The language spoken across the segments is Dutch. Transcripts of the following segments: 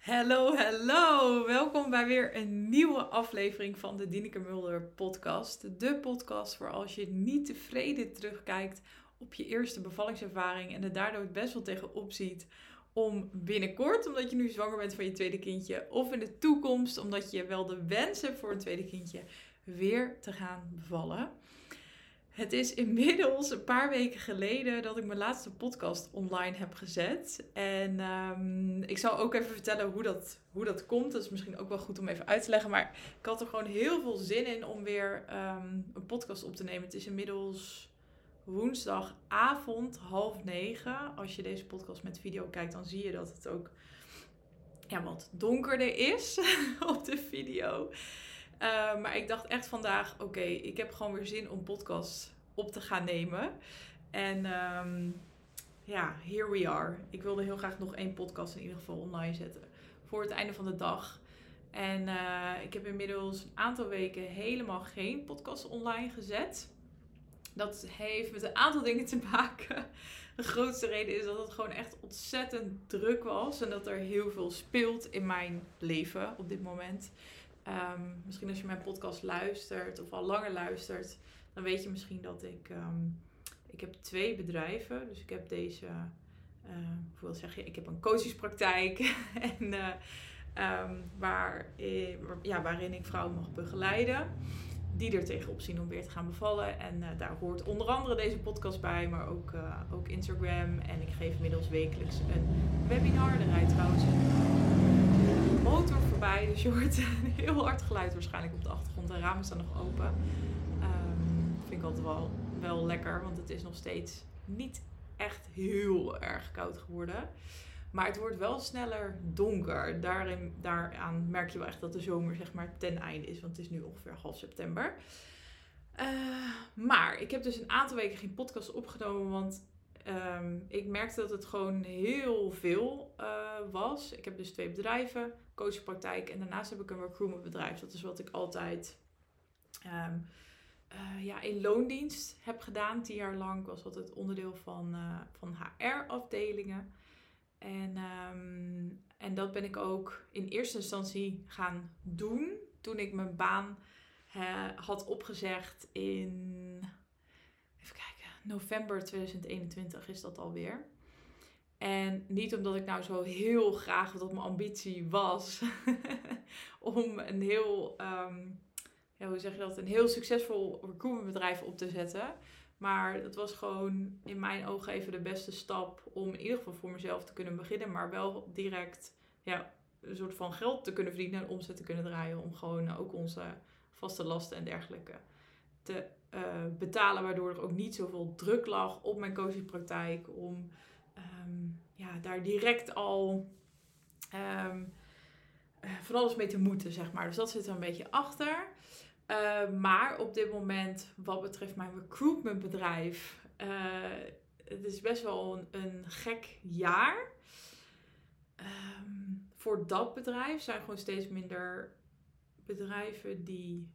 Hallo, hallo! Welkom bij weer een nieuwe aflevering van de Dineke Mulder podcast. De podcast voor als je niet tevreden terugkijkt op je eerste bevallingservaring en er daardoor best wel tegenop ziet om binnenkort, omdat je nu zwanger bent van je tweede kindje, of in de toekomst, omdat je wel de wens hebt voor een tweede kindje, weer te gaan bevallen. Het is inmiddels een paar weken geleden dat ik mijn laatste podcast online heb gezet. En um, ik zal ook even vertellen hoe dat, hoe dat komt. Dat is misschien ook wel goed om even uit te leggen. Maar ik had er gewoon heel veel zin in om weer um, een podcast op te nemen. Het is inmiddels woensdagavond, half negen. Als je deze podcast met video kijkt, dan zie je dat het ook ja, wat donkerder is op de video. Uh, maar ik dacht echt vandaag, oké, ik heb gewoon weer zin om podcast op te gaan nemen. En um, ja, here we are. Ik wilde heel graag nog één podcast in ieder geval online zetten. Voor het einde van de dag. En uh, ik heb inmiddels een aantal weken helemaal geen podcast online gezet. Dat heeft met een aantal dingen te maken. De grootste reden is dat het gewoon echt ontzettend druk was. En dat er heel veel speelt in mijn leven op dit moment. Um, misschien als je mijn podcast luistert of al langer luistert, dan weet je misschien dat ik. Um, ik heb twee bedrijven. Dus ik heb deze. Uh, zeg je? Ik heb een coachingspraktijk. en, uh, um, waar, ja, waarin ik vrouwen mag begeleiden. Die er tegenop zien om weer te gaan bevallen. En uh, daar hoort onder andere deze podcast bij, maar ook, ook Instagram. En ik geef inmiddels wekelijks een webinar. Er rijdt trouwens motor voorbij. Dus je hoort heel hard geluid waarschijnlijk op de achtergrond. De ramen staan nog open. Um, vind ik altijd wel, wel lekker, want het is nog steeds niet echt heel erg koud geworden. Maar het wordt wel sneller donker. Daarin, daaraan merk je wel echt dat de zomer zeg maar ten einde is. Want het is nu ongeveer half september. Uh, maar ik heb dus een aantal weken geen podcast opgenomen. Want um, ik merkte dat het gewoon heel veel uh, was. Ik heb dus twee bedrijven, coachpraktijk. En daarnaast heb ik een recruitmentbedrijf. Dat is wat ik altijd um, uh, ja, in loondienst heb gedaan. Tien jaar lang was dat het onderdeel van, uh, van HR-afdelingen. En, um, en dat ben ik ook in eerste instantie gaan doen toen ik mijn baan uh, had opgezegd in, even kijken, november 2021 is dat alweer. En niet omdat ik nou zo heel graag, wat mijn ambitie was, om een heel um, ja, hoe zeg je dat, een heel succesvol recruitmentbedrijf op te zetten. Maar dat was gewoon in mijn ogen even de beste stap om in ieder geval voor mezelf te kunnen beginnen. Maar wel direct ja, een soort van geld te kunnen verdienen en omzet te kunnen draaien. Om gewoon ook onze vaste lasten en dergelijke te uh, betalen. Waardoor er ook niet zoveel druk lag op mijn coachingpraktijk. Om um, ja, daar direct al um, uh, van alles mee te moeten, zeg maar. Dus dat zit er een beetje achter. Uh, maar op dit moment, wat betreft mijn recruitmentbedrijf, uh, het is best wel een, gek jaar. Um, voor dat bedrijf zijn gewoon steeds minder bedrijven die,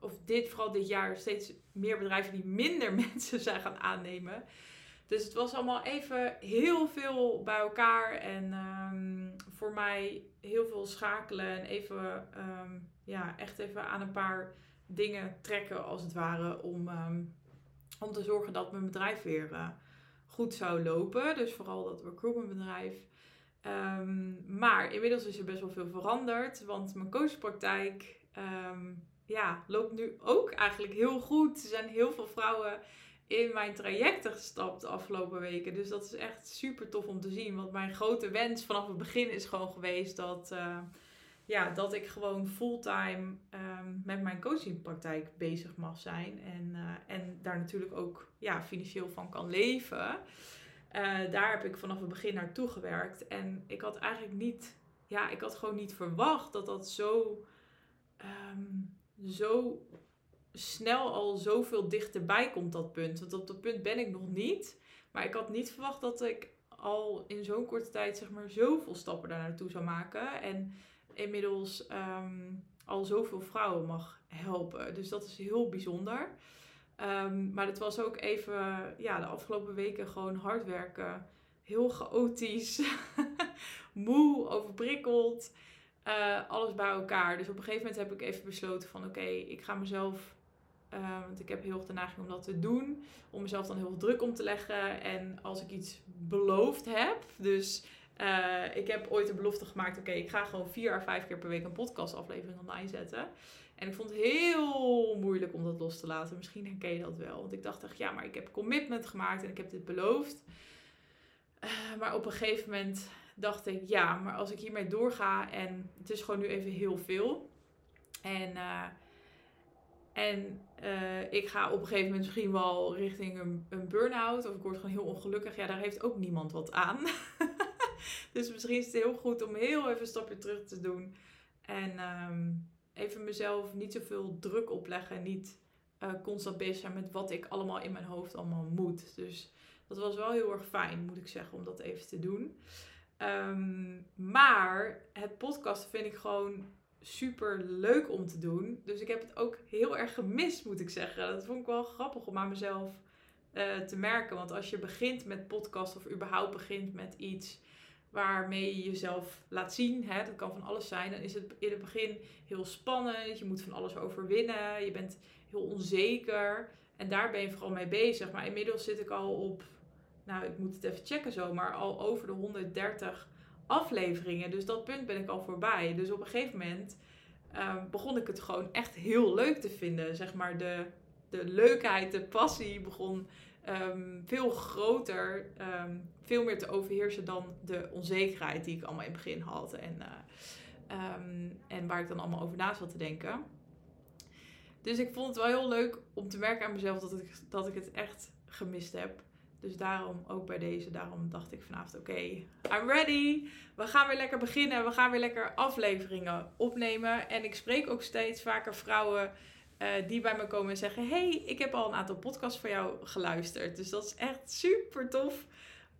of dit, vooral dit jaar, steeds meer bedrijven die minder mensen zijn gaan aannemen. Dus het was allemaal even heel veel bij elkaar. En um, voor mij heel veel schakelen. En even, um, ja, echt even aan een paar dingen trekken als het ware. Om, um, om te zorgen dat mijn bedrijf weer uh, goed zou lopen. Dus vooral dat recruitmentbedrijf. maar inmiddels is er best wel veel veranderd. Want mijn coachpraktijk ja, loopt nu ook eigenlijk heel goed. Er zijn heel veel vrouwen in mijn trajecten gestapt de afgelopen weken. Dus dat is echt super tof om te zien. Want mijn grote wens vanaf het begin is gewoon geweest dat, uh, ja, dat ik gewoon fulltime um, met mijn coachingpraktijk bezig mag zijn. En, uh, en daar natuurlijk ook ja, financieel van kan leven. Uh, daar heb ik vanaf het begin naartoe gewerkt. En ik had eigenlijk niet, ja, ik had gewoon niet verwacht dat dat zo, um, zo snel al zoveel dichterbij komt, dat punt. Want op dat punt ben ik nog niet. Maar ik had niet verwacht dat ik al in zo'n korte tijd, zeg maar, zoveel stappen daar naartoe zou maken. En inmiddels um, al zoveel vrouwen mag helpen. Dus dat is heel bijzonder. Um, maar het was ook even, ja, de afgelopen weken gewoon hard werken heel chaotisch, moe, overprikkeld. Uh, alles bij elkaar. Dus op een gegeven moment heb ik even besloten van oké, ik ga mezelf uh, want ik heb heel erg de neiging om dat te doen. Om mezelf dan heel veel druk om te leggen. En als ik iets beloofd heb. Dus uh, ik heb ooit een belofte gemaakt. Oké, ik ga gewoon vier à vijf keer per week een podcastaflevering online zetten. En ik vond het heel moeilijk om dat los te laten. Misschien herken je dat wel. Want ik dacht echt, ja, maar ik heb commitment gemaakt en ik heb dit beloofd. Uh, maar op een gegeven moment dacht ik, ja, maar als ik hiermee doorga en het is gewoon nu even heel veel. En, en uh, ik ga op een gegeven moment misschien wel richting een, een burn-out of ik word gewoon heel ongelukkig. Ja, daar heeft ook niemand wat aan. dus misschien is het heel goed om heel even een stapje terug te doen. En um, even mezelf niet zoveel druk opleggen. Niet uh, constant bezig zijn met wat ik allemaal in mijn hoofd allemaal moet. Dus dat was wel heel erg fijn, moet ik zeggen, om dat even te doen. Um, maar het podcast vind ik gewoon super leuk om te doen. Dus ik heb het ook heel erg gemist, moet ik zeggen. Dat vond ik wel grappig om aan mezelf uh, te merken. Want als je begint met podcast of überhaupt begint met iets waarmee je jezelf laat zien, hè, dat kan van alles zijn, dan is het in het begin heel spannend. Je moet van alles overwinnen. Je bent heel onzeker. En daar ben je vooral mee bezig. Maar inmiddels zit ik al op, nou ik moet het even checken zo, maar al over de 130 afleveringen. Dus dat punt ben ik al voorbij. Dus op een gegeven moment uh, begon ik het gewoon echt heel leuk te vinden. Zeg maar de, de leukheid, de passie begon um, veel groter, um, veel meer te overheersen dan de onzekerheid die ik allemaal in het begin had. En, um, en waar ik dan allemaal over na zat te denken. Dus ik vond het wel heel leuk om te merken aan mezelf dat ik, dat ik het echt gemist heb. Dus daarom ook bij deze, daarom dacht ik vanavond: oké, I'm ready. We gaan weer lekker beginnen. We gaan weer lekker afleveringen opnemen. En ik spreek ook steeds vaker vrouwen uh, die bij me komen en zeggen: Hey, ik heb al een aantal podcasts van jou geluisterd. Dus dat is echt super tof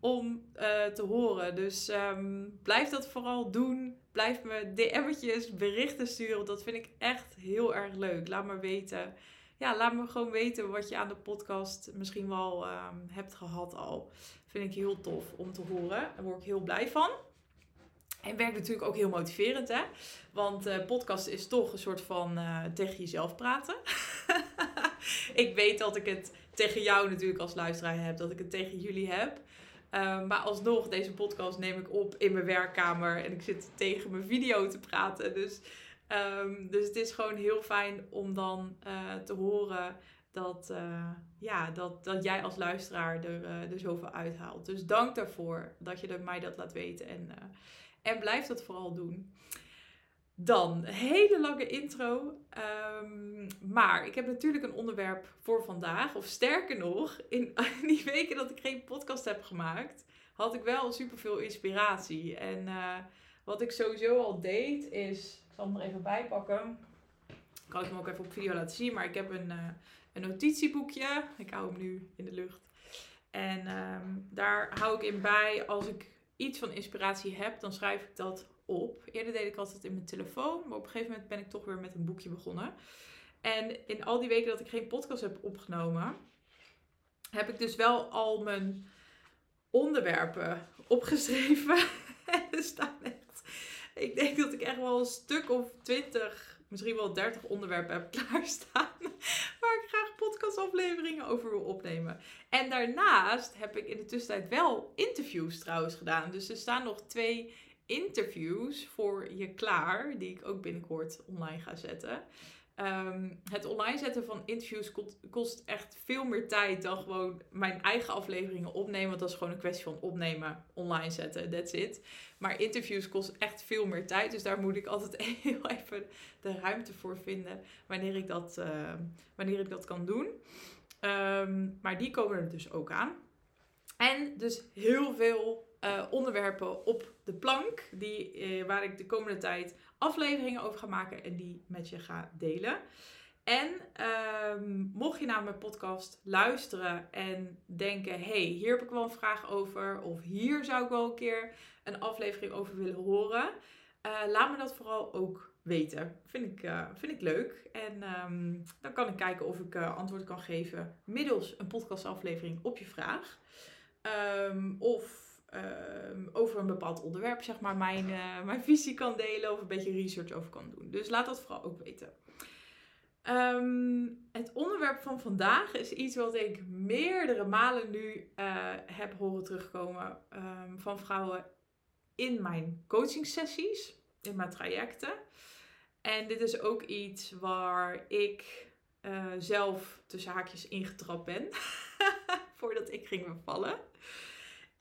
om uh, te horen. Dus um, blijf dat vooral doen. Blijf me DM'tjes, berichten sturen. Dat vind ik echt heel erg leuk. Laat me weten ja, laat me gewoon weten wat je aan de podcast misschien wel um, hebt gehad al. Vind ik heel tof om te horen. Daar word ik heel blij van. En werkt natuurlijk ook heel motiverend, hè? Want uh, podcast is toch een soort van uh, tegen jezelf praten. ik weet dat ik het tegen jou natuurlijk als luisteraar heb, dat ik het tegen jullie heb. Uh, maar alsnog, deze podcast neem ik op in mijn werkkamer en ik zit tegen mijn video te praten. Dus Um, dus het is gewoon heel fijn om dan uh, te horen dat, uh, ja, dat, dat jij als luisteraar er, uh, er zoveel uithaalt. Dus dank daarvoor dat je mij dat laat weten. En, en blijf dat vooral doen. Dan, hele lange intro. Um, maar ik heb natuurlijk een onderwerp voor vandaag. Of sterker nog, in die weken dat ik geen podcast heb gemaakt, had ik wel superveel inspiratie. En wat ik sowieso al deed, is ik zal hem er even bij pakken. Ik kan hem ook even op video laten zien. Maar ik heb een, uh, een notitieboekje. Ik hou hem nu in de lucht. En um, daar hou ik in bij. Als ik iets van inspiratie heb, dan schrijf ik dat op. Eerder deed ik altijd in mijn telefoon. Maar op een gegeven moment ben ik toch weer met een boekje begonnen. En in al die weken dat ik geen podcast heb opgenomen, heb ik dus wel al mijn onderwerpen opgeschreven. er staan ik denk dat ik echt wel een stuk of twintig, misschien wel dertig onderwerpen heb klaarstaan. Waar ik graag podcastafleveringen over wil opnemen. En daarnaast heb ik in de tussentijd wel interviews trouwens gedaan. Dus er staan nog twee interviews voor je klaar. Die ik ook binnenkort online ga zetten. Um, het online zetten van interviews kost, echt veel meer tijd dan gewoon mijn eigen afleveringen opnemen. Want dat is gewoon een kwestie van opnemen, online zetten, that's it. Maar interviews kost echt veel meer tijd. Dus daar moet ik altijd heel even de ruimte voor vinden wanneer ik dat, uh, wanneer ik dat kan doen. Um, maar die komen er dus ook aan. En dus heel veel uh, onderwerpen op de plank, die, uh, waar ik de komende tijd afleveringen over ga maken en die met je ga delen. En um, mocht je naar mijn podcast luisteren en denken: hey, hier heb ik wel een vraag over, of hier zou ik wel een keer een aflevering over willen horen, uh, laat me dat vooral ook weten. Vind ik, uh, vind ik leuk. En um, dan kan ik kijken of ik uh, antwoord kan geven middels een podcastaflevering op je vraag. Um, of ehm, over een bepaald onderwerp, zeg maar, mijn, eh, mijn visie kan delen of een beetje research over kan doen. Dus laat dat vooral ook weten. Ehm, het onderwerp van vandaag is iets wat ik meerdere malen nu uh, heb horen terugkomen um, van vrouwen in mijn coachingsessies, in mijn trajecten. En dit is ook iets waar ik uh, zelf tussen haakjes ingetrapt ben. voordat ik ging bevallen.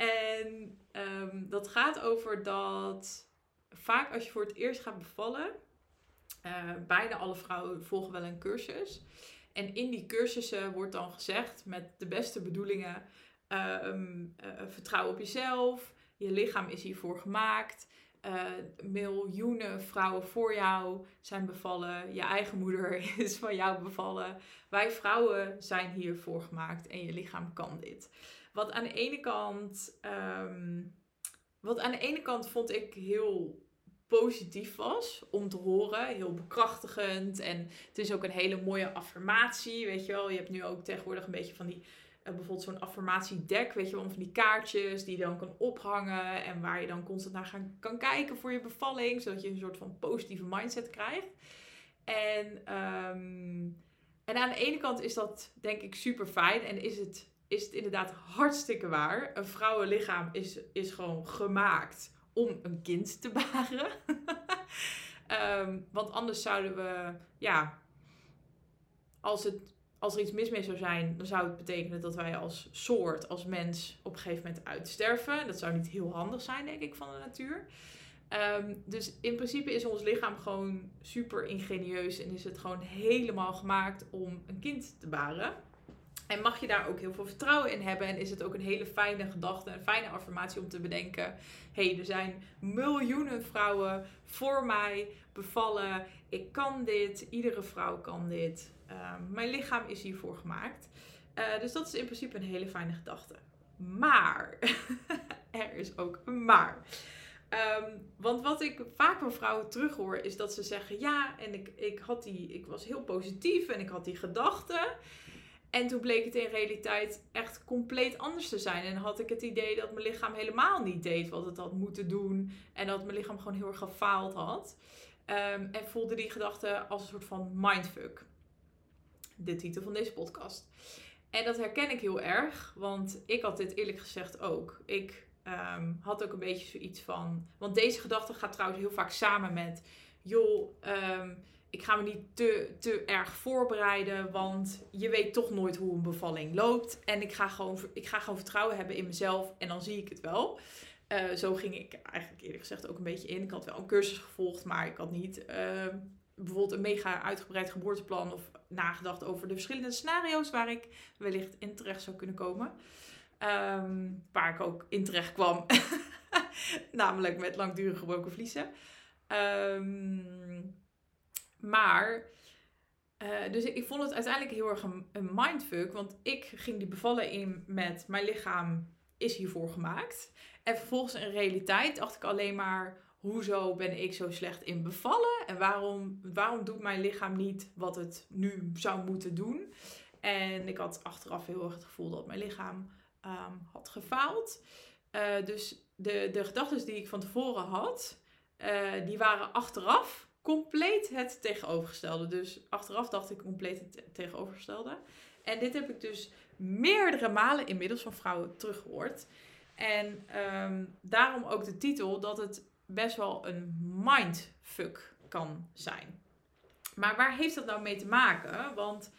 En um, dat gaat over dat vaak als je voor het eerst gaat bevallen, uh, bijna alle vrouwen volgen wel een cursus. En in die cursussen wordt dan gezegd met de beste bedoelingen: um, uh, vertrouw op jezelf, je lichaam is hiervoor gemaakt. Uh, miljoenen vrouwen voor jou zijn bevallen. Je eigen moeder is van jou bevallen. Wij vrouwen zijn hiervoor gemaakt en je lichaam kan dit. Wat aan de ene kant, um, wat aan de ene kant vond ik heel positief was om te horen. Heel bekrachtigend. En het is ook een hele mooie affirmatie. Weet je wel, je hebt nu ook tegenwoordig een beetje van die bijvoorbeeld zo'n affirmatiedek, weet je wel, van die kaartjes die je dan kan ophangen en waar je dan constant naar gaan, kan kijken voor je bevalling, zodat je een soort van positieve mindset krijgt. En, um, en aan de ene kant is dat denk ik super fijn en is het, is het inderdaad hartstikke waar. Een vrouwenlichaam is, is gewoon gemaakt om een kind te baren. um, want anders zouden we, ja, als het als er iets mis mee zou zijn, dan zou het betekenen dat wij als soort, als mens, op een gegeven moment uitsterven. Dat zou niet heel handig zijn, denk ik, van de natuur. Um, dus in principe is ons lichaam gewoon super ingenieus en is het gewoon helemaal gemaakt om een kind te baren. En mag je daar ook heel veel vertrouwen in hebben. En is het ook een hele fijne gedachte, een fijne affirmatie om te bedenken. Hé, hey, er zijn miljoenen vrouwen voor mij bevallen. Ik kan dit. Iedere vrouw kan dit. Um, mijn lichaam is hiervoor gemaakt. Uh, dus dat is in principe een hele fijne gedachte. Maar, er is ook een maar. Um, want wat ik vaak van vrouwen terughoor is dat ze zeggen: Ja, en ik, ik, had die, ik was heel positief en ik had die gedachten. En toen bleek het in realiteit echt compleet anders te zijn. En had ik het idee dat mijn lichaam helemaal niet deed wat het had moeten doen. En dat mijn lichaam gewoon heel erg gefaald had. Um, en voelde die gedachte als een soort van mindfuck de titel van deze podcast. En dat herken ik heel erg, want ik had dit eerlijk gezegd ook. Ik um, had ook een beetje zoiets van. Want deze gedachte gaat trouwens heel vaak samen met. joh, um, ik ga me niet te, te erg voorbereiden, want je weet toch nooit hoe een bevalling loopt. En ik ga gewoon, ik ga gewoon vertrouwen hebben in mezelf en dan zie ik het wel. Uh, zo ging ik eigenlijk eerlijk gezegd ook een beetje in. Ik had wel een cursus gevolgd, maar ik had niet uh, bijvoorbeeld een mega uitgebreid geboorteplan of nagedacht over de verschillende scenario's waar ik wellicht in terecht zou kunnen komen. Um, waar ik ook in terecht kwam, namelijk met langdurig gebroken vliezen. Um, maar, uh, dus ik, vond het uiteindelijk heel erg een, mindfuck, want ik ging die bevallen in met mijn lichaam is hiervoor gemaakt. En vervolgens in realiteit dacht ik alleen maar, hoezo ben ik zo slecht in bevallen? En waarom, waarom doet mijn lichaam niet wat het nu zou moeten doen? En ik had achteraf heel erg het gevoel dat mijn lichaam um, had gefaald. Uh, dus de, de gedachten die ik van tevoren had, uh, die waren achteraf compleet het tegenovergestelde. Dus achteraf dacht ik compleet het tegenovergestelde. En dit heb ik dus meerdere malen inmiddels van vrouwen teruggehoord. En um, daarom ook de titel dat het best wel een mindfuck kan zijn. Maar waar heeft dat nou mee te maken? Want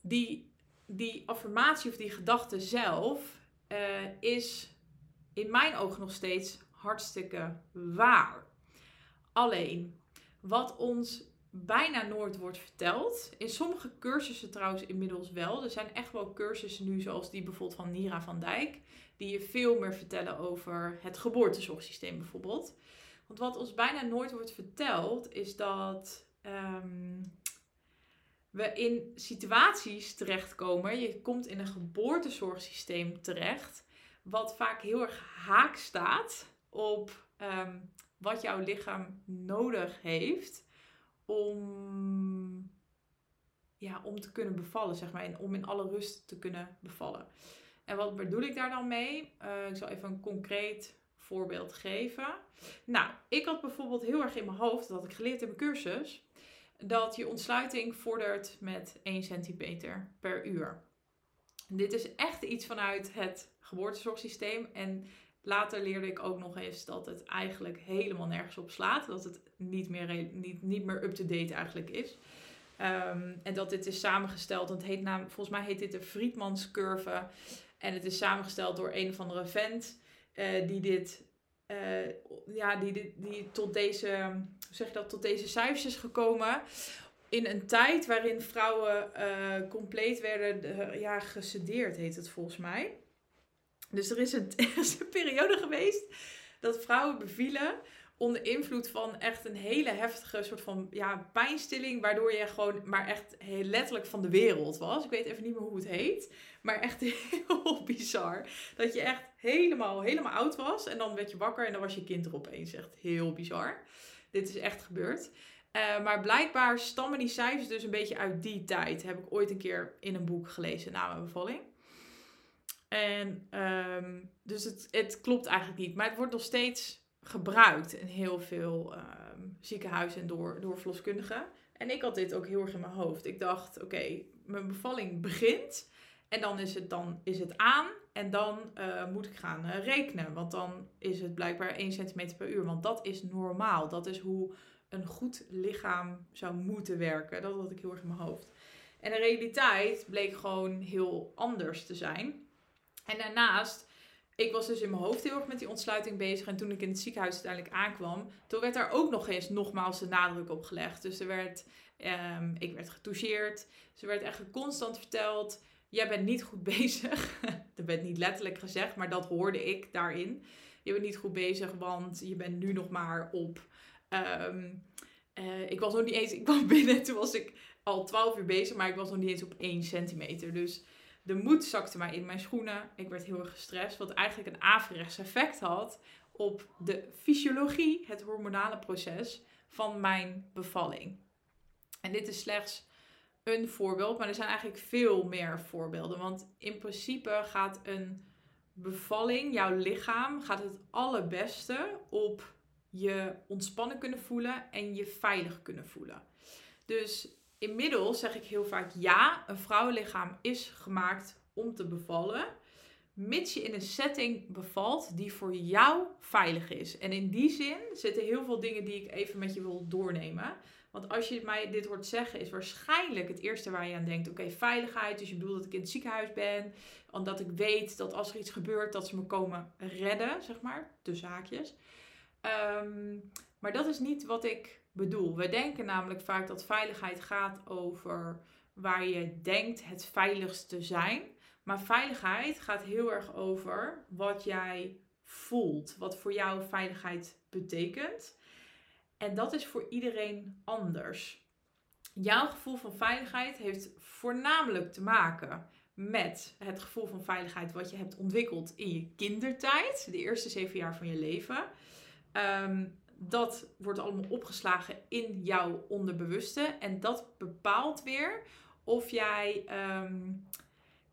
die, die affirmatie of die gedachte zelf uh, is in mijn ogen nog steeds hartstikke waar. Alleen, wat ons bijna nooit wordt verteld. In sommige cursussen trouwens inmiddels wel. Er zijn echt wel cursussen nu, zoals die bijvoorbeeld van Nira van Dijk, die je veel meer vertellen over het geboortezorgsysteem bijvoorbeeld. Want wat ons bijna nooit wordt verteld, is dat um, we in situaties terechtkomen. Je komt in een geboortezorgsysteem terecht, wat vaak heel erg haak staat op um, wat jouw lichaam nodig heeft om, ja, om te kunnen bevallen, zeg maar. En om in alle rust te kunnen bevallen. En wat bedoel ik daar dan mee? ik zal even een concreet voorbeeld geven. Nou, ik had bijvoorbeeld heel erg in mijn hoofd, dat had ik geleerd in mijn cursus, dat je ontsluiting vordert met 1 centimeter per uur. Dit is echt iets vanuit het geboortezorgsysteem. En later leerde ik ook nog eens dat het eigenlijk helemaal nergens op slaat. Dat het niet meer, niet, niet meer up-to-date eigenlijk is. Ehm, en dat dit is samengesteld, het heet naam, volgens mij heet dit de Friedmans curve. En het is samengesteld door een of andere vent uh, die dit, uh, ja, die, die, tot deze, zeg dat, tot deze cijfers is gekomen in een tijd waarin vrouwen uh, compleet werden ja, gesedeerd, heet het volgens mij. Dus er is, een, er periode geweest dat vrouwen bevielen onder invloed van echt een hele heftige soort van ja, pijnstilling, waardoor je gewoon maar echt heel letterlijk van de wereld was. Ik weet even niet meer hoe het heet, maar echt heel bizar. Dat je echt helemaal, helemaal oud was en dan werd je wakker en dan was je kind er opeens. Echt heel bizar. Dit is echt gebeurd. Uh, maar blijkbaar stammen die cijfers dus een beetje uit die tijd. Heb ik ooit een keer in een boek gelezen na mijn bevalling. En um, dus het, het klopt eigenlijk niet. Maar het wordt nog steeds gebruikt in heel veel um, ziekenhuizen en door, door verloskundigen. En ik had dit ook heel erg in mijn hoofd. Ik dacht, oké, mijn bevalling begint. En dan is het, dan is het aan. En dan uh, moet ik gaan uh, rekenen. Want dan is het blijkbaar 1 centimeter per uur. Want dat is normaal. Dat is hoe een goed lichaam zou moeten werken. Dat had ik heel erg in mijn hoofd. En de realiteit bleek gewoon heel anders te zijn. En daarnaast, ik was dus in mijn hoofd heel erg met die ontsluiting bezig. En toen ik in het ziekenhuis uiteindelijk aankwam, toen werd daar ook nog eens nogmaals de nadruk op gelegd. Dus er werd, um, ik werd getoucheerd. Er werd echt constant verteld, jij bent niet goed bezig. dat werd niet letterlijk gezegd, maar dat hoorde ik daarin. Je bent niet goed bezig, want je bent nu nog maar op Um, uh, ik was nog niet eens, ik kwam binnen, toen was ik al 12 uur bezig, maar ik was nog niet eens op 1 centimeter. Dus de moed zakte mij in mijn schoenen. Ik werd heel erg gestrest, wat eigenlijk een averechts effect had op de fysiologie, het hormonale proces van mijn bevalling. En dit is slechts een voorbeeld, maar er zijn eigenlijk veel meer voorbeelden. Want in principe gaat een bevalling, jouw lichaam, gaat het allerbeste op je ontspannen kunnen voelen en je veilig kunnen voelen. Dus inmiddels zeg ik heel vaak ja, een vrouwenlichaam is gemaakt om te bevallen, mits je in een setting bevalt die voor jou veilig is. En in die zin zitten heel veel dingen die ik even met je wil doornemen. Want als je mij dit hoort zeggen, is waarschijnlijk het eerste waar je aan denkt: oké, veiligheid. Dus je bedoelt dat ik in het ziekenhuis ben. Omdat ik weet dat als er iets gebeurt, dat ze me komen redden, zeg maar. Tussen haakjes. Um, maar dat is niet wat ik bedoel. We denken namelijk vaak dat veiligheid gaat over waar je denkt het veiligst te zijn. Maar veiligheid gaat heel erg over wat jij voelt, wat voor jou veiligheid betekent. En dat is voor iedereen anders. Jouw gevoel van veiligheid heeft voornamelijk te maken met het gevoel van veiligheid wat je hebt ontwikkeld in je kindertijd, de eerste zeven jaar van je leven. Ehm, dat wordt allemaal opgeslagen in jouw onderbewuste. En dat bepaalt weer of jij ehm,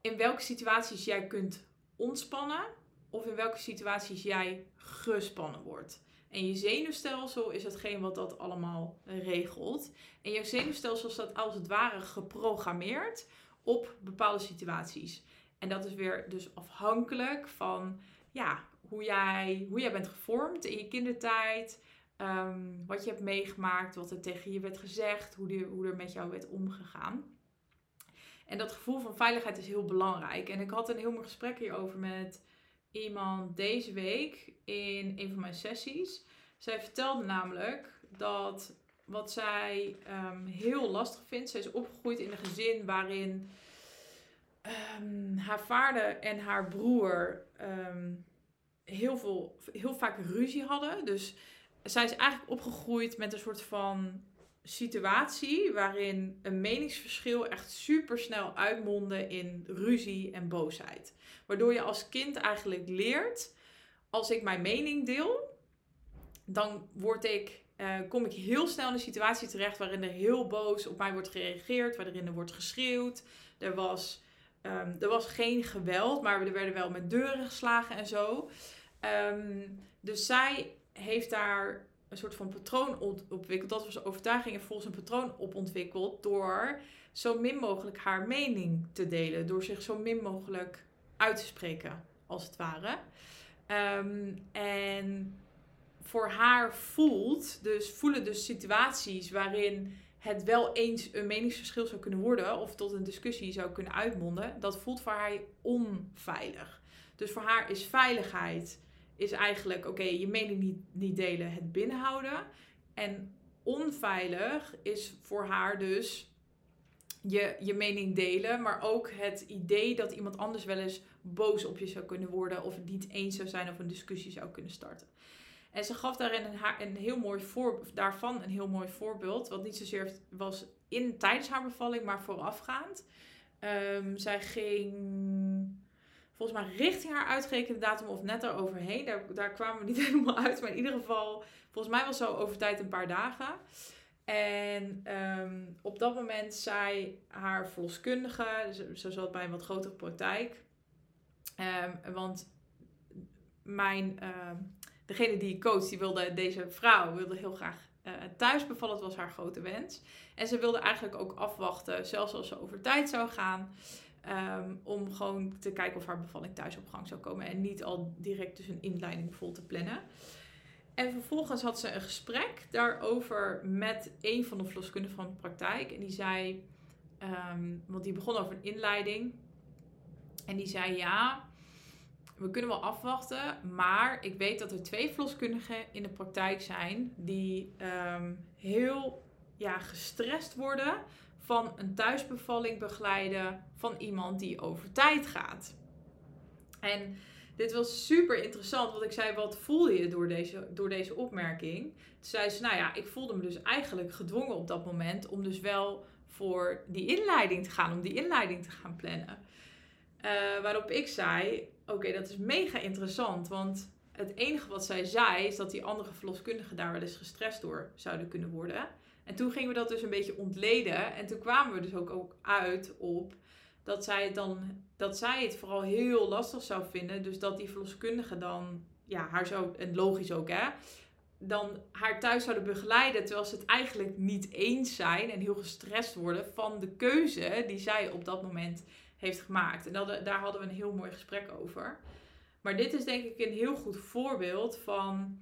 in welke situaties jij kunt ontspannen of in welke situaties jij gespannen wordt. En je zenuwstelsel is hetgeen wat dat allemaal regelt. En je zenuwstelsel staat als het ware geprogrammeerd op bepaalde situaties. En dat is weer dus afhankelijk van ja, hoe jij, hoe jij bent gevormd in je kindertijd. Ehm, wat je hebt meegemaakt, wat er tegen je werd gezegd, hoe, hoe er met jou werd omgegaan. En dat gevoel van veiligheid is heel belangrijk. En ik had een heel mooi gesprek hierover met iemand deze week in een van mijn sessies. Zij vertelde namelijk dat wat zij um, heel lastig vindt. Zij is opgegroeid in een gezin waarin um, haar vader en haar broer heel, veel, heel vaak ruzie hadden. Dus zij is eigenlijk opgegroeid met een soort van situatie waarin een meningsverschil echt super snel uitmondde in ruzie en boosheid. Waardoor je als kind eigenlijk leert, als ik mijn mening deel, dan word ik, uh, kom ik heel snel in een situatie terecht waarin er heel boos op mij wordt gereageerd, waarin er wordt geschreeuwd. Er was ehm, er was geen geweld, maar er werden wel met deuren geslagen en zo. Ehm, dus zij heeft daar een soort van patroon ontwikkeld. Dat was overtuiging en volgens een patroon op ontwikkeld door zo min mogelijk haar mening te delen. Door zich zo min mogelijk uit te spreken, als het ware. Ehm, en voor haar voelt, dus voelen dus situaties waarin het wel eens een meningsverschil zou kunnen worden of tot een discussie zou kunnen uitmonden, dat voelt voor haar onveilig. Dus voor haar is veiligheid is eigenlijk, oké, je mening niet, niet delen, het binnenhouden. En onveilig is voor haar dus je, je mening delen, maar ook het idee dat iemand anders wel eens boos op je zou kunnen worden of het niet eens zou zijn of een discussie zou kunnen starten. En ze gaf daarin een, een heel mooi voor, daarvan een heel mooi voorbeeld, wat niet zozeer was in, tijdens haar bevalling, maar voorafgaand. Um, zij ging volgens mij richting haar uitgerekende datum of net eroverheen. Daar, daar kwamen we niet helemaal uit, maar in ieder geval, volgens mij was zo over tijd een paar dagen. En ehm, op dat moment zei haar verloskundige, ze zat bij een wat grotere praktijk. Um, want mijn, ehm, degene die ik coach, die wilde, deze vrouw wilde heel graag uh, thuis bevallen. Dat was haar grote wens. En ze wilde eigenlijk ook afwachten, zelfs als ze over tijd zou gaan. Om gewoon te kijken of haar bevalling thuis op gang zou komen. En niet al direct dus een inleiding vol te plannen. En vervolgens had ze een gesprek daarover met een van de verloskundigen van de praktijk. En die zei, ehm, want die begon over een inleiding. En die zei, ja, we kunnen wel afwachten. Maar ik weet dat er twee verloskundigen in de praktijk zijn die ehm, heel ja, gestrest worden van een thuisbevalling begeleiden van iemand die over tijd gaat. En dit was super interessant, want ik zei, wat voel je door deze, door deze opmerking? Toen zei ze, nou ja, ik voelde me dus eigenlijk gedwongen op dat moment om dus wel voor die inleiding te gaan, om die inleiding te gaan plannen. Uh, waarop ik zei, oké, dat is mega interessant, want het enige wat zij zei is dat die andere verloskundigen daar wel eens gestrest door zouden kunnen worden. En toen gingen we dat dus een beetje ontleden en toen kwamen we dus ook, ook uit op dat zij het dan dat zij het vooral heel lastig zou vinden. Dus dat die verloskundige dan, ja, haar zo, en logisch ook hè, dan haar thuis zouden begeleiden. Terwijl ze het eigenlijk niet eens zijn en heel gestrest worden van de keuze die zij op dat moment heeft gemaakt. En dat, daar hadden we een heel mooi gesprek over. Maar dit is denk ik een heel goed voorbeeld van.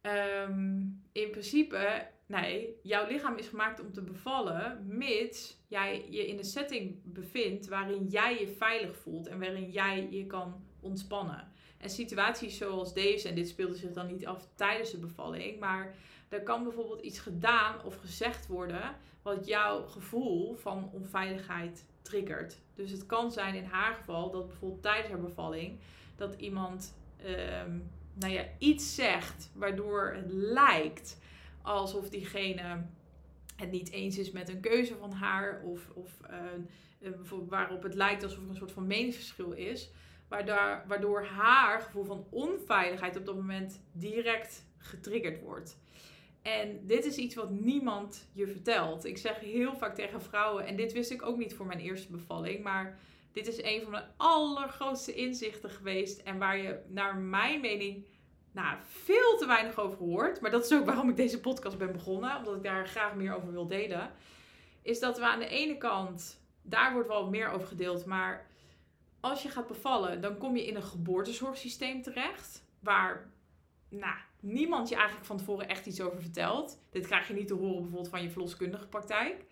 Ehm, in principe Nee, jouw lichaam is gemaakt om te bevallen, mits jij je in een setting bevindt waarin jij je veilig voelt en waarin jij je kan ontspannen. En situaties zoals deze, en dit speelde zich dan niet af tijdens de bevalling, maar er kan bijvoorbeeld iets gedaan of gezegd worden wat jouw gevoel van onveiligheid triggert. Dus het kan zijn in haar geval dat bijvoorbeeld tijdens haar bevalling dat iemand um, nou ja, iets zegt waardoor het lijkt alsof diegene het niet eens is met een keuze van haar. Of, of uh, waarop het lijkt alsof er een soort van meningsverschil is. Waardoor, waardoor haar gevoel van onveiligheid op dat moment direct getriggerd wordt. En dit is iets wat niemand je vertelt. Ik zeg heel vaak tegen vrouwen, en dit wist ik ook niet voor mijn eerste bevalling, maar dit is een van mijn allergrootste inzichten geweest. En waar je, naar mijn mening, nou, veel te weinig over hoort. Maar dat is ook waarom ik deze podcast ben begonnen. Omdat ik daar graag meer over wil delen. Is dat we aan de ene kant, daar wordt wel meer over gedeeld. Maar als je gaat bevallen, dan kom je in een geboortezorgsysteem terecht. Waar nou, niemand je eigenlijk van tevoren echt iets over vertelt. Dit krijg je niet te horen bijvoorbeeld van je verloskundige praktijk.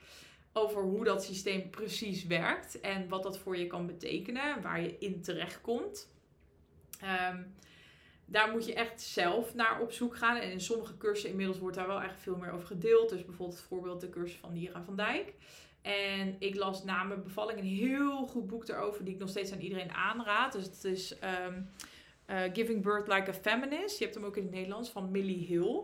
Over hoe dat systeem precies werkt en wat dat voor je kan betekenen. Waar je in terecht komt. Um, daar moet je echt zelf naar op zoek gaan. En in sommige cursussen inmiddels wordt daar wel echt veel meer over gedeeld. Dus bijvoorbeeld het voorbeeld de cursus van Nira van Dijk. En ik las na mijn bevalling een heel goed boek daarover, die ik nog steeds aan iedereen aanraad. Dus het is ehm, eh, Giving Birth Like a Feminist. Je hebt hem ook in het Nederlands van Millie Hill.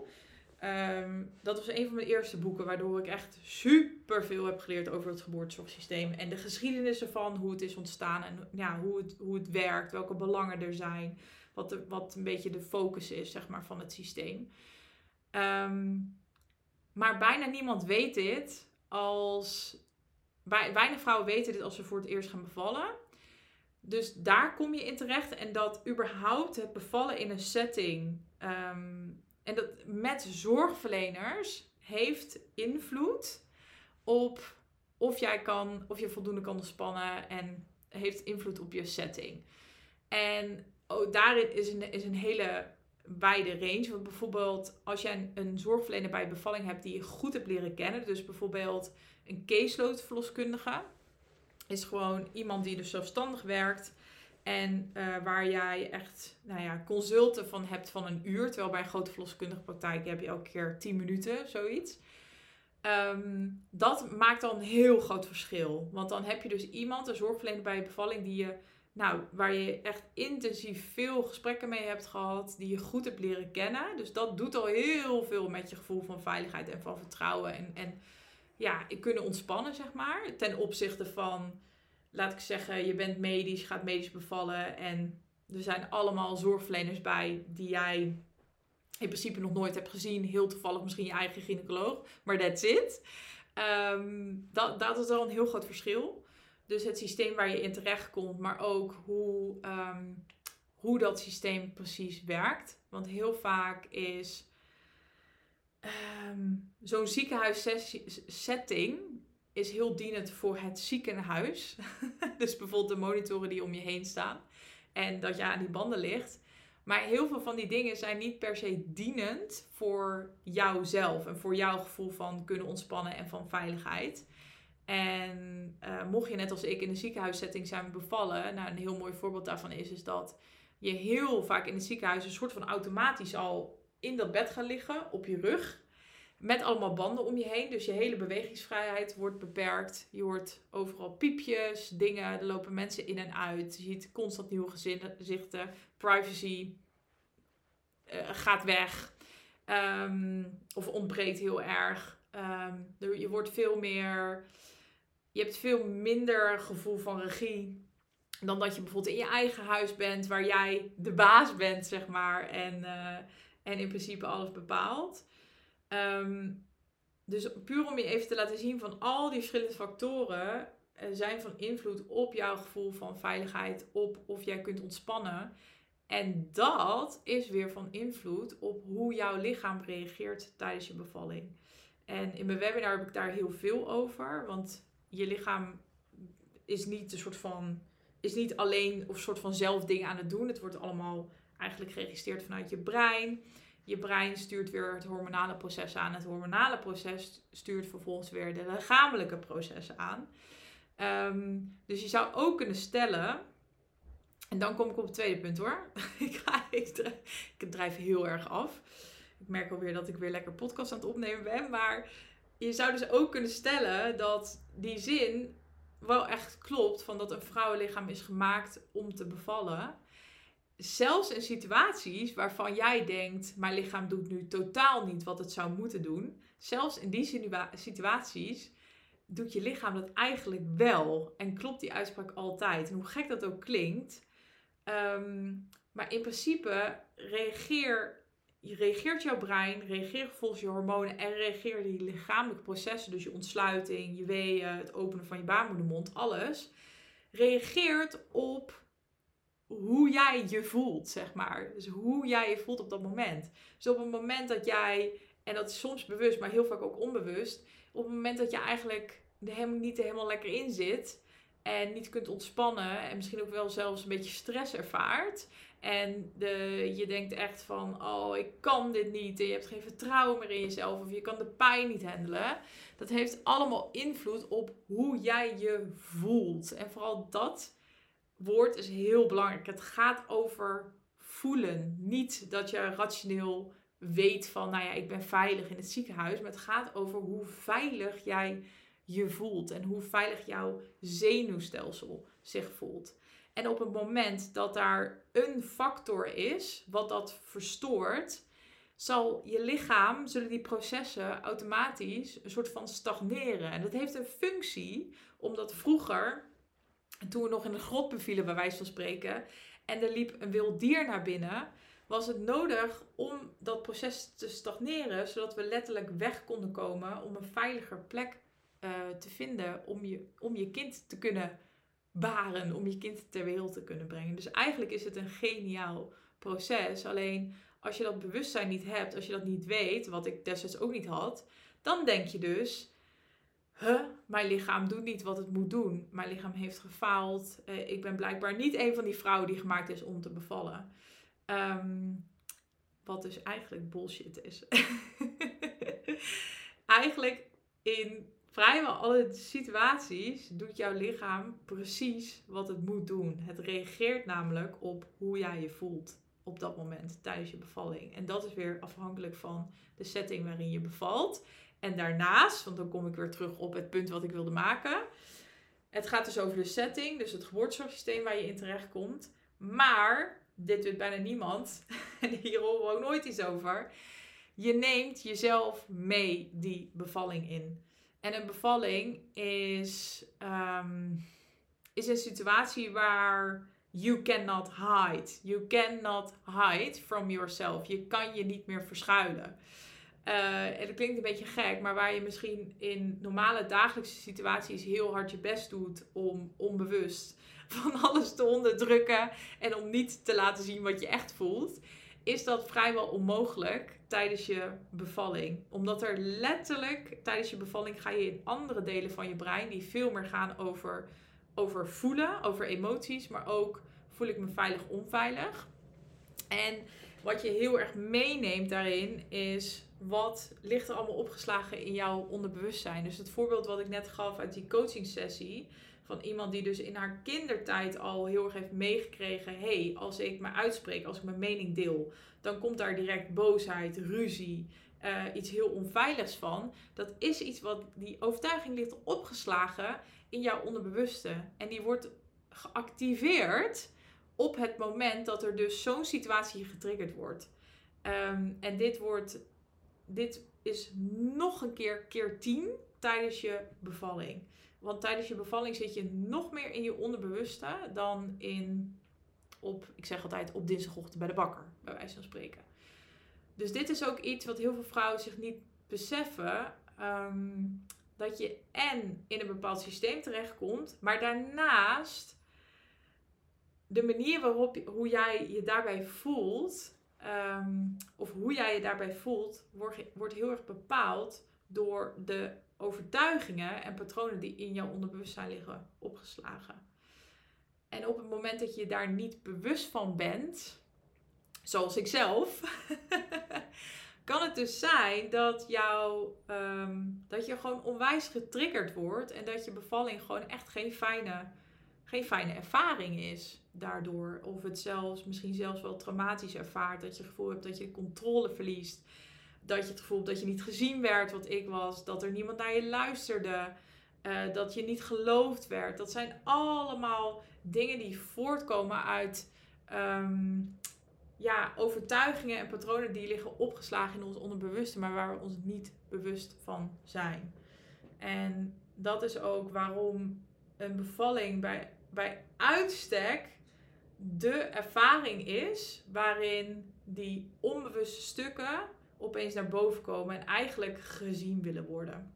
Um, dat was een van mijn eerste boeken, waardoor ik echt super veel heb geleerd over het geboortezorgsysteem. En de geschiedenis ervan, hoe het is ontstaan en ja, hoe, het, hoe het werkt, welke belangen er zijn wat, de, wat een beetje de focus is zeg maar, van het systeem. Um, maar bijna niemand weet dit als weinig vrouwen weten dit als ze voor het eerst gaan bevallen. Dus daar kom je in terecht. En dat überhaupt het bevallen in een setting ehm, en dat met zorgverleners heeft invloed op of jij kan, of je voldoende kan ontspannen en heeft invloed op je setting. En oh, daarin is een, is een hele wijde range. Want bijvoorbeeld als jij een, zorgverlener bij bevalling hebt die je goed hebt leren kennen, dus bijvoorbeeld een caseload verloskundige, is gewoon iemand die dus zelfstandig werkt. En uh, waar jij echt nou ja, consulten van hebt van een uur. Terwijl bij een grote verloskundige praktijk heb je elke keer 10 minuten, zoiets. Um, dat maakt dan een heel groot verschil. Want dan heb je dus iemand, een zorgverlener bij je bevalling, die je, nou, waar je echt intensief veel gesprekken mee hebt gehad, die je goed hebt leren kennen. Dus dat doet al heel veel met je gevoel van veiligheid en van vertrouwen. En, en ja, kunnen ontspannen, zeg maar. Ten opzichte van, laat ik zeggen, je bent medisch, gaat medisch bevallen. En er zijn allemaal zorgverleners bij die jij in principe nog nooit hebt gezien. Heel toevallig misschien je eigen gynaecoloog, maar that's it. Um, dat, dat is al een heel groot verschil. Dus het systeem waar je in terecht komt, maar ook hoe, um, hoe dat systeem precies werkt. Want heel vaak is um, zo'n ziekenhuissetting is heel dienend voor het ziekenhuis. dus bijvoorbeeld de monitoren die om je heen staan. En dat je aan die banden ligt. Maar heel veel van die dingen zijn niet per se dienend voor jouzelf. En voor jouw gevoel van kunnen ontspannen en van veiligheid. Mocht je net als ik in een ziekenhuissetting zijn bevallen. Nou, een heel mooi voorbeeld daarvan is, is dat je heel vaak in het ziekenhuis een soort van automatisch al in dat bed gaat liggen op je rug. Met allemaal banden om je heen. Dus je hele bewegingsvrijheid wordt beperkt. Je hoort overal piepjes, dingen. Er lopen mensen in en uit. Je ziet constant nieuwe gezichten. Privacy uh, gaat weg. Um, of ontbreekt heel erg. Um, je wordt veel meer. Je hebt veel minder gevoel van regie. Dan dat je bijvoorbeeld in je eigen huis bent. Waar jij de baas bent, zeg maar. En, uh, en in principe alles bepaalt. Um, dus puur om je even te laten zien van al die verschillende factoren uh, zijn van invloed op jouw gevoel van veiligheid, op of jij kunt ontspannen. En dat is weer van invloed op hoe jouw lichaam reageert tijdens je bevalling. En in mijn webinar heb ik daar heel veel over, want je lichaam is niet een soort van is niet alleen of soort van zelf dingen aan het doen. Het wordt allemaal eigenlijk geregistreerd vanuit je brein. Je brein stuurt weer het hormonale proces aan. Het hormonale proces stuurt vervolgens weer de lichamelijke processen aan. Um, dus je zou ook kunnen stellen. En dan kom ik op het tweede punt hoor. ik, ga, ik, drijf, ik drijf heel erg af. Ik merk alweer dat ik weer lekker podcast aan het opnemen ben. Maar je zou dus ook kunnen stellen dat die zin wel echt klopt. Van dat een vrouwenlichaam is gemaakt om te bevallen zelfs in situaties waarvan jij denkt, mijn lichaam doet nu totaal niet wat het zou moeten doen. Zelfs in die situaties doet je lichaam dat eigenlijk wel. En klopt die uitspraak altijd. En hoe gek dat ook klinkt. Ehm, maar in principe reageer, reageert jouw brein, reageert volgens je hormonen en reageert die lichamelijke processen, dus je ontsluiting, je weeën, het openen van je baarmoedermond, alles, reageert op hoe jij je voelt, zeg maar. Dus hoe jij je voelt op dat moment. Dus op het moment dat jij, en dat is soms bewust, maar heel vaak ook onbewust, op het moment dat je eigenlijk er niet helemaal lekker in zit en niet kunt ontspannen en misschien ook wel zelfs een beetje stress ervaart. En de, je denkt echt van, oh, ik kan dit niet. En je hebt geen vertrouwen meer in jezelf. Of je kan de pijn niet handelen. Dat heeft allemaal invloed op hoe jij je voelt. En vooral dat woord is heel belangrijk. Het gaat over voelen. Niet dat je rationeel weet van, nou ja, ik ben veilig in het ziekenhuis. Maar het gaat over hoe veilig jij je voelt. En hoe veilig jouw zenuwstelsel zich voelt. En op het moment dat daar een factor is wat dat verstoort, zal je lichaam, zullen die processen automatisch een soort van stagneren. En dat heeft een functie, omdat vroeger en toen we nog in de grot bevielen, bij wijze van spreken, en er liep een wild dier naar binnen, was het nodig om dat proces te stagneren, zodat we letterlijk weg konden komen om een veiliger plek eh, te vinden om je, om je kind te kunnen baren, om je kind ter wereld te kunnen brengen. Dus eigenlijk is het een geniaal proces. Alleen als je dat bewustzijn niet hebt, als je dat niet weet, wat ik destijds ook niet had, dan denk je dus: huh, mijn lichaam doet niet wat het moet doen. Mijn lichaam heeft gefaald. Uh, ik ben blijkbaar niet een van die vrouwen die gemaakt is om te bevallen. Ehm, wat dus eigenlijk bullshit is. eigenlijk in vrijwel alle situaties doet jouw lichaam precies wat het moet doen. Het reageert namelijk op hoe jij je voelt op dat moment tijdens je bevalling. En dat is weer afhankelijk van de setting waarin je bevalt. En daarnaast, want dan kom ik weer terug op het punt wat ik wilde maken. Het gaat dus over de setting, dus het geboortezorgsysteem waar je in terecht komt. Maar, dit weet bijna niemand, en hier horen we ook nooit iets over. Je neemt jezelf mee die bevalling in. En een bevalling is, ehm, is een situatie waar you cannot hide. You cannot hide from yourself. Je kan je niet meer verschuilen. Uh, en dat klinkt een beetje gek, maar waar je misschien in normale dagelijkse situaties heel hard je best doet om onbewust van alles te onderdrukken en om niet te laten zien wat je echt voelt, is dat vrijwel onmogelijk tijdens je bevalling. Omdat er letterlijk tijdens je bevalling ga je in andere delen van je brein die veel meer gaan over, over voelen, over emoties, maar ook voel ik me veilig, onveilig. En wat je heel erg meeneemt daarin is wat ligt er allemaal opgeslagen in jouw onderbewustzijn. Dus het voorbeeld wat ik net gaf uit die coaching sessie van iemand die dus in haar kindertijd al heel erg heeft meegekregen: hey, als ik me uitspreek, als ik mijn mening deel, dan komt daar direct boosheid, ruzie, uh, iets heel onveiligs van. Dat is iets wat die overtuiging ligt opgeslagen in jouw onderbewuste. En die wordt geactiveerd op het moment dat er dus zo'n situatie getriggerd wordt. Um, en dit wordt, dit is nog een keer keer 10 tijdens je bevalling. Want tijdens je bevalling zit je nog meer in je onderbewuste dan in, op, ik zeg altijd, op dinsdagochtend bij de bakker, bij wijze van spreken. Dus dit is ook iets wat heel veel vrouwen zich niet beseffen. Um, dat je en in een bepaald systeem terechtkomt, maar daarnaast de manier waarop hoe jij je daarbij voelt, ehm, of hoe jij je daarbij voelt, wordt, wordt heel erg bepaald door de overtuigingen en patronen die in jouw onderbewustzijn liggen opgeslagen. En op het moment dat je daar niet bewust van bent, zoals ik zelf, kan het dus zijn dat, jou, ehm, dat je gewoon onwijs getriggerd wordt en dat je bevalling gewoon echt geen fijne, geen fijne ervaring is daardoor. Of het zelfs, misschien zelfs wel traumatisch ervaart, dat je het gevoel hebt dat je controle verliest dat je het gevoel dat je niet gezien werd wat ik was. Dat er niemand naar je luisterde. Uh, dat je niet geloofd werd. Dat zijn allemaal dingen die voortkomen uit um, ja, overtuigingen en patronen die liggen opgeslagen in ons onderbewuste, maar waar we ons niet bewust van zijn. En dat is ook waarom een bevalling bij, bij uitstek de ervaring is waarin die onbewuste stukken opeens naar boven komen en eigenlijk gezien willen worden.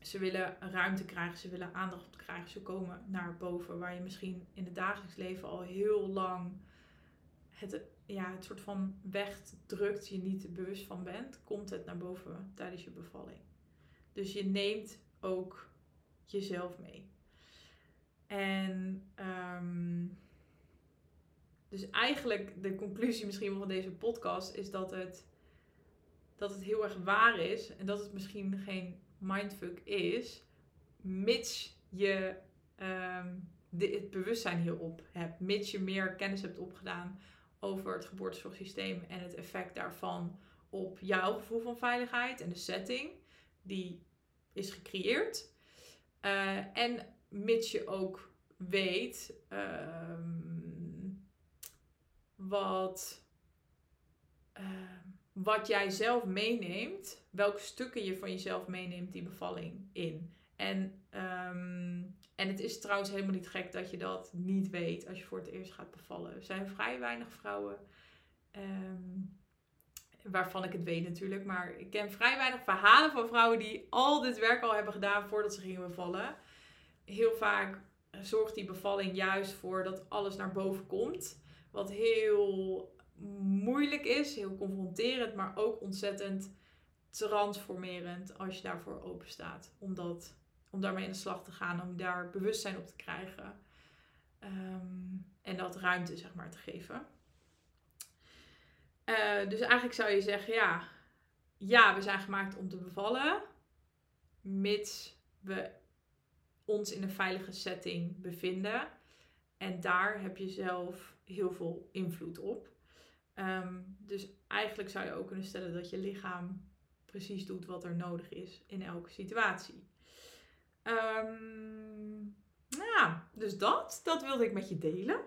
Ze willen ruimte krijgen, ze willen aandacht krijgen, ze komen naar boven waar je misschien in het dagelijks leven al heel lang het, ja, het soort van wegdrukt, je niet bewust van bent, komt het naar boven tijdens je bevalling. Dus je neemt ook jezelf mee. En um, dus eigenlijk de conclusie misschien van deze podcast is dat het, dat het heel erg waar is. En dat het misschien geen mindfuck is. Mits je de, het bewustzijn hierop hebt. Mits je meer kennis hebt opgedaan over het geboortezorgsysteem en het effect daarvan op jouw gevoel van veiligheid en de setting die is gecreëerd. Uh, en mits je ook weet um, wat, uh, wat jij zelf meeneemt, welke stukken je van jezelf meeneemt die bevalling in. En, um, en het is trouwens helemaal niet gek dat je dat niet weet als je voor het eerst gaat bevallen. Er zijn vrij weinig vrouwen um, waarvan ik het weet natuurlijk. Maar ik ken vrij weinig verhalen van vrouwen die al dit werk al hebben gedaan voordat ze gingen bevallen. Heel vaak zorgt die bevalling juist voor dat alles naar boven komt. Wat heel moeilijk is, heel confronterend, maar ook ontzettend transformerend als je daarvoor open staat. Om, om daarmee in de slag te gaan, om daar bewustzijn op te krijgen. Ehm, en dat ruimte, zeg maar, te geven. Uh, dus eigenlijk zou je zeggen, ja, ja, we zijn gemaakt om te bevallen, mits we ons in een veilige setting bevinden. En daar heb je zelf heel veel invloed op. Um, dus eigenlijk zou je ook kunnen stellen dat je lichaam precies doet wat er nodig is in elke situatie. Nou, dus dat, dat wilde ik met je delen.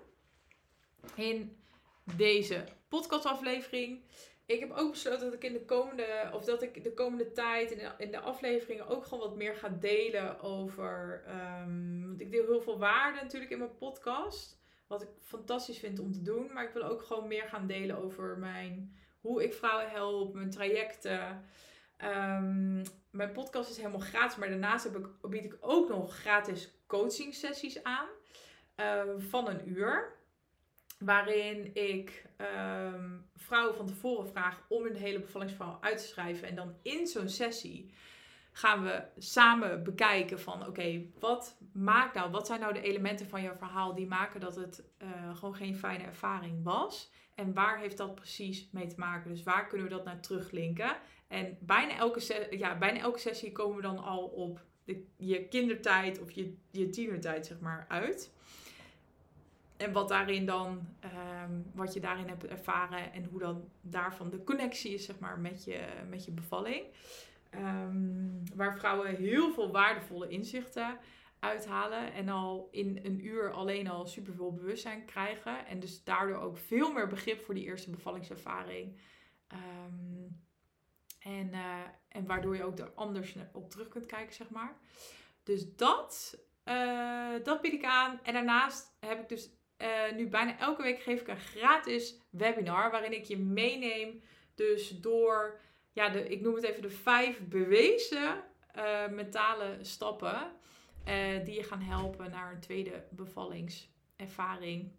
In deze podcastaflevering. Ik heb ook besloten dat ik in de komende, of dat ik de komende tijd in de, in de afleveringen ook gewoon wat meer ga delen over. Um, want ik deel heel veel waarde natuurlijk in mijn podcast. Wat ik fantastisch vind om te doen. Maar ik wil ook gewoon meer gaan delen over mijn, hoe ik vrouwen help, mijn trajecten. Um, mijn podcast is helemaal gratis, maar daarnaast heb ik, bied ik ook nog gratis coaching sessies aan uh, van een uur. Waarin ik um, vrouwen van tevoren vraag om hun hele bevallingsverhaal uit te schrijven. En dan in zo'n sessie gaan we samen bekijken van oké, wat maakt nou, wat zijn nou de elementen van jouw verhaal die maken dat het uh, gewoon geen fijne ervaring was? En waar heeft dat precies mee te maken? Dus waar kunnen we dat naar teruglinken? En bijna elke, ja, bijna elke sessie komen we dan al op de, je kindertijd of je, je tienertijd, zeg maar, uit. En wat daarin dan, um, wat je daarin hebt ervaren en hoe dan daarvan de connectie is, zeg maar, met je, met je bevalling. Um, waar vrouwen heel veel waardevolle inzichten uithalen en al in een uur alleen al superveel bewustzijn krijgen. En dus daardoor ook veel meer begrip voor die eerste bevallingservaring. Um, en, uh, en waardoor je ook er anders op terug kunt kijken, zeg maar. Dus dat, uh, dat bied ik aan. En daarnaast heb ik dus uh, nu bijna elke week geef ik een gratis webinar waarin ik je meeneem. Dus door, ja, de, ik noem het even de vijf bewezen mentale stappen die je gaan helpen naar een tweede bevallingservaring.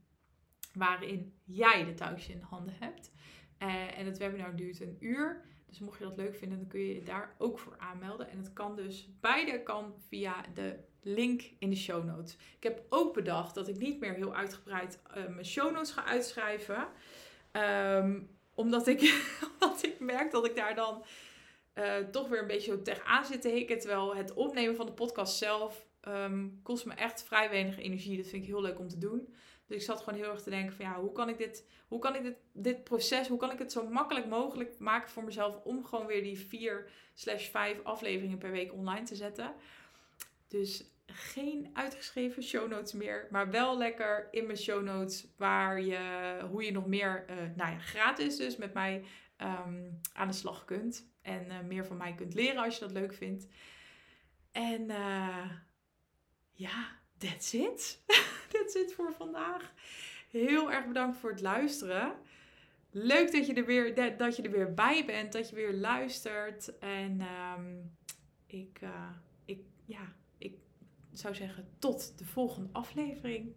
Waarin jij de touwtje in handen hebt. en het webinar duurt een uur. Dus mocht je dat leuk vinden, dan kun je je daar ook voor aanmelden. En het kan dus, beide kan via de link in de show notes. Ik heb ook bedacht dat ik niet meer heel uitgebreid uh, mijn show notes ga uitschrijven. Um, omdat, ik, ik merk dat ik daar dan uh, toch weer een beetje tegenaan zit te hikken. Terwijl het opnemen van de podcast zelf um, kost me echt vrij weinig energie. Dat vind ik heel leuk om te doen. Dus ik zat gewoon heel erg te denken van ja, hoe kan ik dit, hoe kan ik dit, dit proces, hoe kan ik het zo makkelijk mogelijk maken voor mezelf om gewoon weer die 4 slash 5 afleveringen per week online te zetten. Dus geen uitgeschreven show notes meer, maar wel lekker in mijn show notes waar je, hoe je nog meer, uh, nou ja, gratis dus met mij um, aan de slag kunt. En uh, meer van mij kunt leren als je dat leuk vindt. En uh, ja, that's it. that's it voor vandaag. Heel erg bedankt voor het luisteren. Leuk dat je er weer, dat je er weer bij bent, dat je weer luistert. En um, ik, uh, ik, ja, ik zou zeggen tot de volgende aflevering.